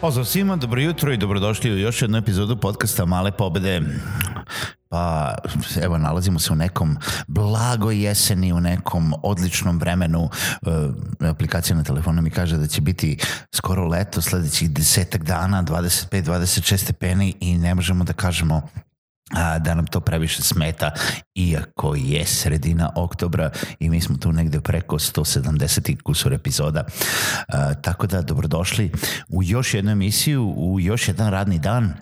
Pozdrav svima, dobro jutro i dobrodošli u još jednu epizodu podcasta Male pobede. Pa evo nalazimo se u nekom blago jeseni, u nekom odličnom vremenu. E, aplikacija na telefonu mi kaže da će biti skoro leto, sledećih desetak dana, 25-26 stepeni i ne možemo da kažemo a, da nam to previše smeta, iako je sredina oktobra i mi smo tu negde preko 170 kusur epizoda. A, tako da, dobrodošli u još jednu emisiju, u još jedan radni dan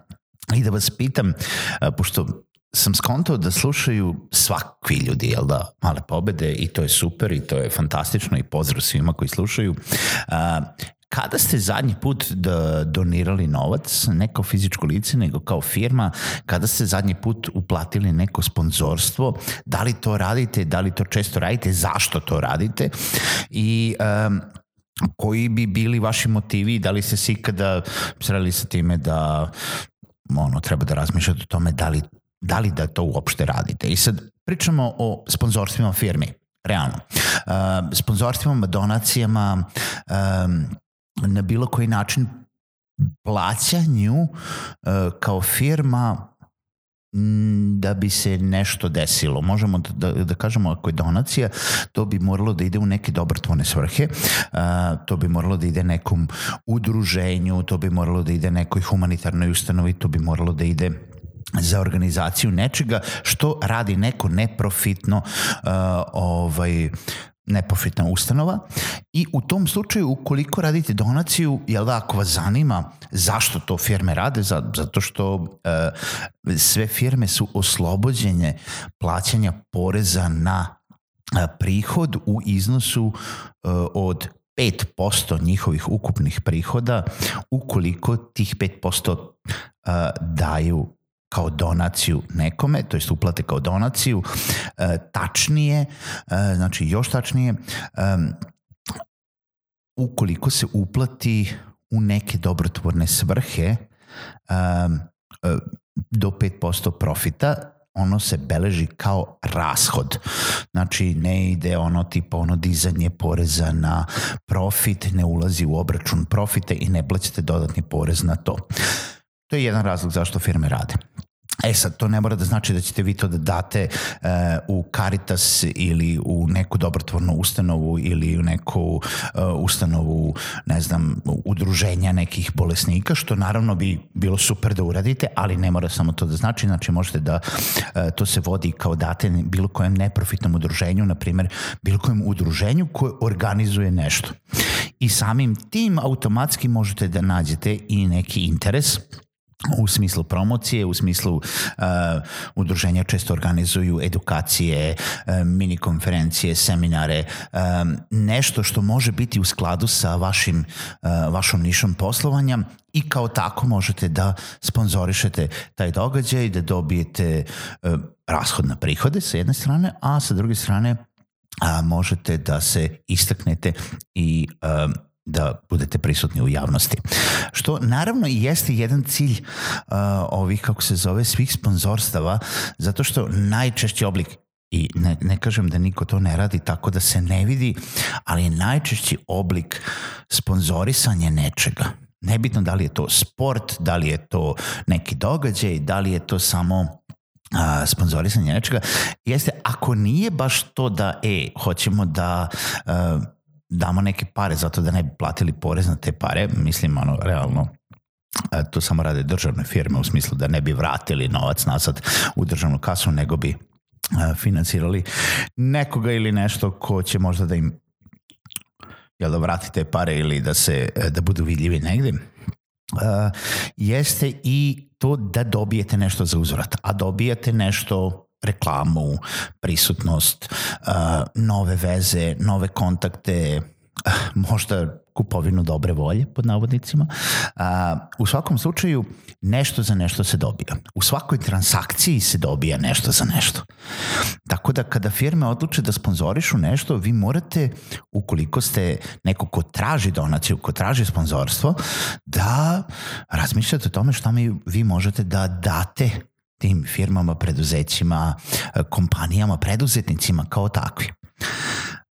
i da vas pitam, a, pošto sam skontao da slušaju svakvi ljudi, jel da, male pobede i to je super i to je fantastično i pozdrav svima koji slušaju. A, Kada ste zadnji put da donirali novac, ne kao fizičko lice, nego kao firma, kada ste zadnji put uplatili neko sponzorstvo, da li to radite, da li to često radite, zašto to radite i um, koji bi bili vaši motivi, da li ste se ikada sreli sa time da ono, treba da razmišljate o tome da li, da li da to uopšte radite. I sad pričamo o sponzorstvima firmi realno. Uh, sponzorstvima, donacijama, um, na bilo koji način plaćanju uh, kao firma da bi se nešto desilo. Možemo da, da, da kažemo ako je donacija, to bi moralo da ide u neke dobrotvorne svrhe, uh, to bi moralo da ide nekom udruženju, to bi moralo da ide nekoj humanitarnoj ustanovi, to bi moralo da ide za organizaciju nečega što radi neko neprofitno uh, ovaj neprofitna ustanova i u tom slučaju ukoliko radite donaciju, jel da ako vas zanima zašto to firme rade, zato što uh, sve firme su oslobođenje plaćanja poreza na uh, prihod u iznosu uh, od 5% njihovih ukupnih prihoda ukoliko tih 5% uh, daju kao donaciju nekome, to jest uplate kao donaciju, e, tačnije, e, znači još tačnije, e, ukoliko se uplati u neke dobrotvorne svrhe do 5% profita, ono se beleži kao rashod. Znači ne ide ono tipa ono dizanje poreza na profit, ne ulazi u obračun profite i ne plaćate dodatni porez na to. To je jedan razlog zašto firme rade. E sad, to ne mora da znači da ćete vi to da date uh, u Caritas ili u neku dobrotvornu ustanovu ili u neku uh, ustanovu, ne znam, udruženja nekih bolesnika, što naravno bi bilo super da uradite, ali ne mora samo to da znači, znači možete da uh, to se vodi kao date bilo kojem neprofitnom udruženju, na primer bilo kojem udruženju koje organizuje nešto. I samim tim automatski možete da nađete i neki interes u smislu promocije, u smislu uh, udruženja često organizuju edukacije, uh, mini konferencije, seminare, um, nešto što može biti u skladu sa vašim, uh, vašom nišom poslovanja i kao tako možete da sponzorišete taj događaj, da dobijete uh, rashod na prihode sa jedne strane, a sa druge strane a, možete da se istaknete i um, da budete prisutni u javnosti. Što naravno i jeste jedan cilj uh, ovih, kako se zove, svih sponzorstava, zato što najčešći oblik i ne, ne kažem da niko to ne radi tako da se ne vidi, ali najčešći oblik sponzorisanja nečega. Nebitno da li je to sport, da li je to neki događaj, da li je to samo a, sponzorisanje nečega, jeste ako nije baš to da, e, hoćemo da uh, damo neke pare zato da ne bi platili porez na te pare, mislim ono realno e, to samo rade državne firme u smislu da ne bi vratili novac nazad u državnu kasu, nego bi e, financirali nekoga ili nešto ko će možda da im jel da vratite pare ili da se da budu vidljivi negde, jeste i to da dobijete nešto za uzvrat, a dobijate nešto reklamu, prisutnost, nove veze, nove kontakte, možda kupovinu dobre volje, pod navodnicima. U svakom slučaju, nešto za nešto se dobija. U svakoj transakciji se dobija nešto za nešto. Tako da kada firme odluče da sponzorišu nešto, vi morate, ukoliko ste neko ko traži donaciju, ko traži sponzorstvo, da razmišljate o tome šta mi vi možete da date tim firmama, preduzećima, kompanijama, preduzetnicima kao takvi.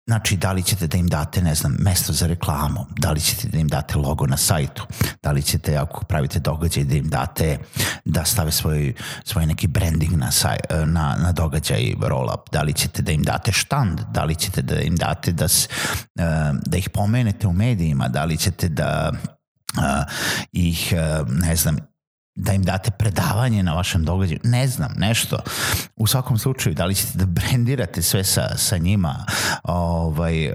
Znači, da li ćete da im date, ne znam, mesto za reklamu, da li ćete da im date logo na sajtu, da li ćete, ako pravite događaj, da im date da stave svoj, svoj neki branding na, saj, na, na događaj roll-up, da li ćete da im date štand, da li ćete da im date da, da ih pomenete u medijima, da li ćete da ih, ne znam, da im date predavanje na vašem događaju, ne znam, nešto. U svakom slučaju, da li ćete da brendirate sve sa, sa njima ovaj, e,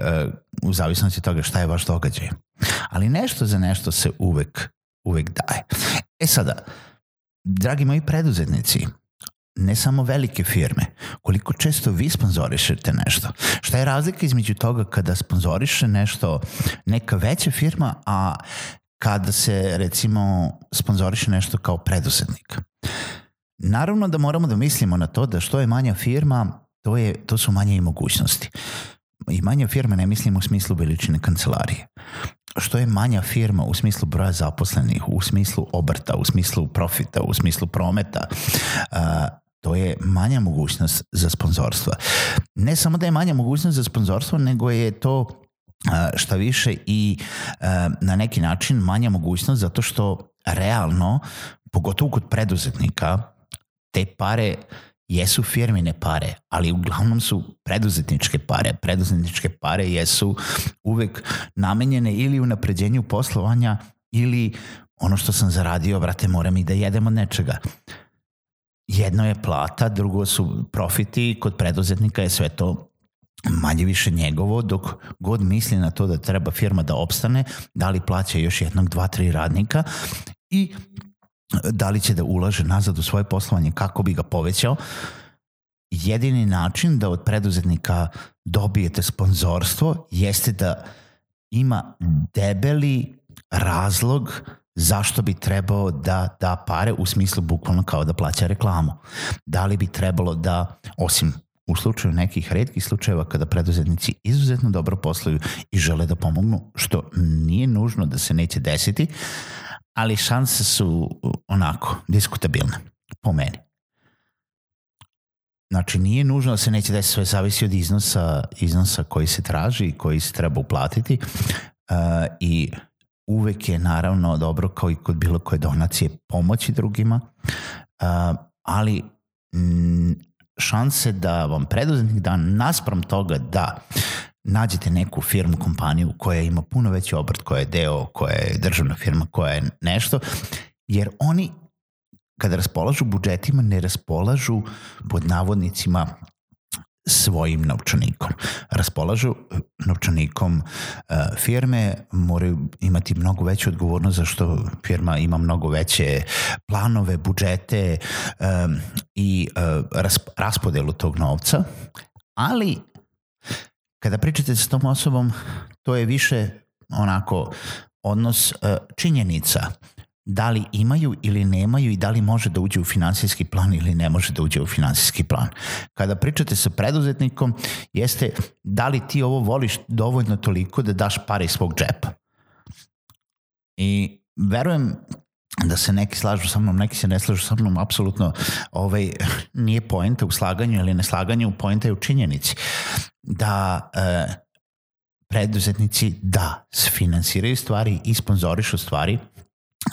u zavisnosti od toga šta je vaš događaj. Ali nešto za nešto se uvek, uvek daje. E sada, dragi moji preduzetnici, ne samo velike firme, koliko često vi sponzorišete nešto. Šta je razlika između toga kada sponzoriše nešto neka veća firma, a kada se recimo sponzoriše nešto kao preduzetnik. Naravno da moramo da mislimo na to da što je manja firma, to, je, to su manje i mogućnosti. I manja firma ne mislim u smislu veličine kancelarije. Što je manja firma u smislu broja zaposlenih, u smislu obrta, u smislu profita, u smislu prometa, uh, to je manja mogućnost za sponzorstva. Ne samo da je manja mogućnost za sponzorstvo, nego je to šta više i na neki način manja mogućnost zato što realno, pogotovo kod preduzetnika, te pare jesu firmine pare, ali uglavnom su preduzetničke pare. Preduzetničke pare jesu uvek namenjene ili u napređenju poslovanja ili ono što sam zaradio, brate, moram i da jedem od nečega. Jedno je plata, drugo su profiti, kod preduzetnika je sve to manje više njegovo, dok god misli na to da treba firma da opstane, da li plaća još jednog, dva, tri radnika i da li će da ulaže nazad u svoje poslovanje kako bi ga povećao, jedini način da od preduzetnika dobijete sponzorstvo jeste da ima debeli razlog zašto bi trebao da da pare u smislu bukvalno kao da plaća reklamu. Da li bi trebalo da, osim u slučaju nekih redkih slučajeva kada preduzetnici izuzetno dobro posluju i žele da pomognu, što nije nužno da se neće desiti, ali šanse su onako diskutabilne, po meni. Znači, nije nužno da se neće desiti, sve zavisi od iznosa, iznosa koji se traži i koji se treba uplatiti uh, i uvek je naravno dobro kao i kod bilo koje donacije pomoći drugima, uh, ali šanse da vam preduzetnik da naspram toga da nađete neku firmu, kompaniju koja ima puno veći obrt, koja je deo, koja je državna firma, koja je nešto, jer oni kada raspolažu budžetima ne raspolažu pod navodnicima svojim novčanikom. Raspolažu novčanikom uh, firme, moraju imati mnogo veću odgovornost zašto firma ima mnogo veće planove, budžete um, i rasp raspodelu tog novca, ali kada pričate sa tom osobom, to je više onako odnos činjenica da li imaju ili nemaju i da li može da uđe u finansijski plan ili ne može da uđe u finansijski plan. Kada pričate sa preduzetnikom, jeste da li ti ovo voliš dovoljno toliko da daš pare iz svog džepa. I verujem da se neki slažu sa mnom, neki se ne slažu sa mnom, apsolutno ovaj, nije poenta u slaganju ili neslaganju, poenta je u činjenici da e, preduzetnici da finansiraju stvari i sponzorišu stvari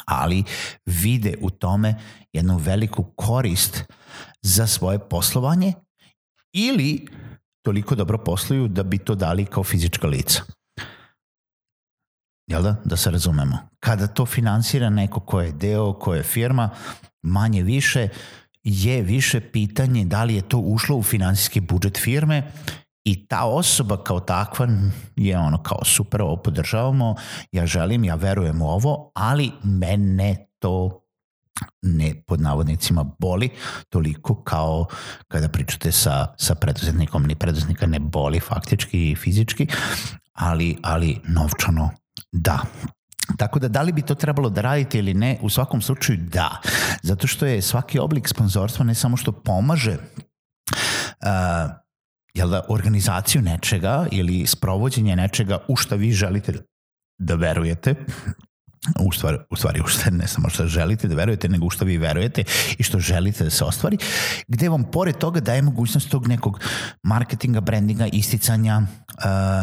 ali vide u tome jednu veliku korist za svoje poslovanje ili toliko dobro posluju da bi to dali kao fizička lica. Jel da? Da se razumemo. Kada to finansira neko ko je deo, ko je firma, manje više je više pitanje da li je to ušlo u finansijski budžet firme I ta osoba kao takva je ono kao super, ovo podržavamo, ja želim, ja verujem u ovo, ali mene to ne pod navodnicima boli toliko kao kada pričate sa, sa preduzetnikom, ni preduzetnika ne boli faktički i fizički, ali, ali novčano da. Tako da da li bi to trebalo da radite ili ne, u svakom slučaju da. Zato što je svaki oblik sponzorstva ne samo što pomaže uh, jel da, organizaciju nečega ili sprovođenje nečega u šta vi želite da verujete, u stvari, u stvari u što ne samo što želite da verujete, nego u što vi verujete i što želite da se ostvari, gde vam pored toga daje mogućnost tog nekog marketinga, brandinga, isticanja,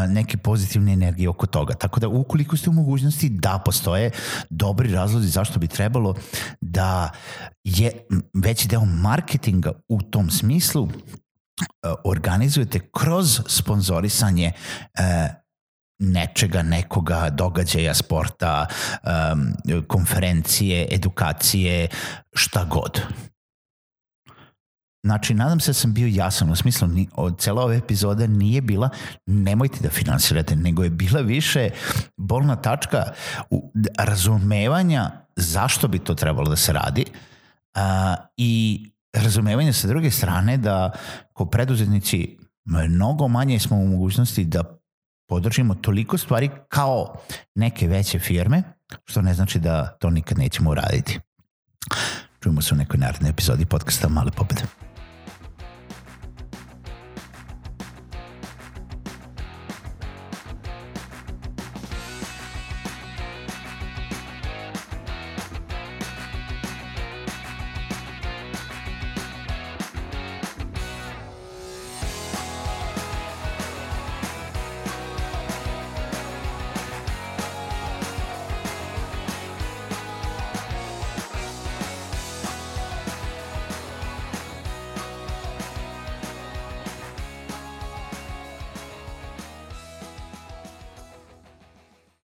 neke pozitivne energije oko toga. Tako da ukoliko ste u mogućnosti da postoje dobri razlozi zašto bi trebalo da je veći deo marketinga u tom smislu organizujete kroz sponzorisanje uh, nečega, nekoga, događaja, sporta, um, konferencije, edukacije, šta god. Znači, nadam se da sam bio jasan, u smislu, ni, od cela ove epizode nije bila nemojte da finansirate, nego je bila više bolna tačka u, razumevanja zašto bi to trebalo da se radi uh, i razumevanja sa druge strane da ko preduzetnici mnogo manje smo u mogućnosti da podržimo toliko stvari kao neke veće firme, što ne znači da to nikad nećemo uraditi. Čujemo se u nekoj narednoj epizodi podcasta Male pobede.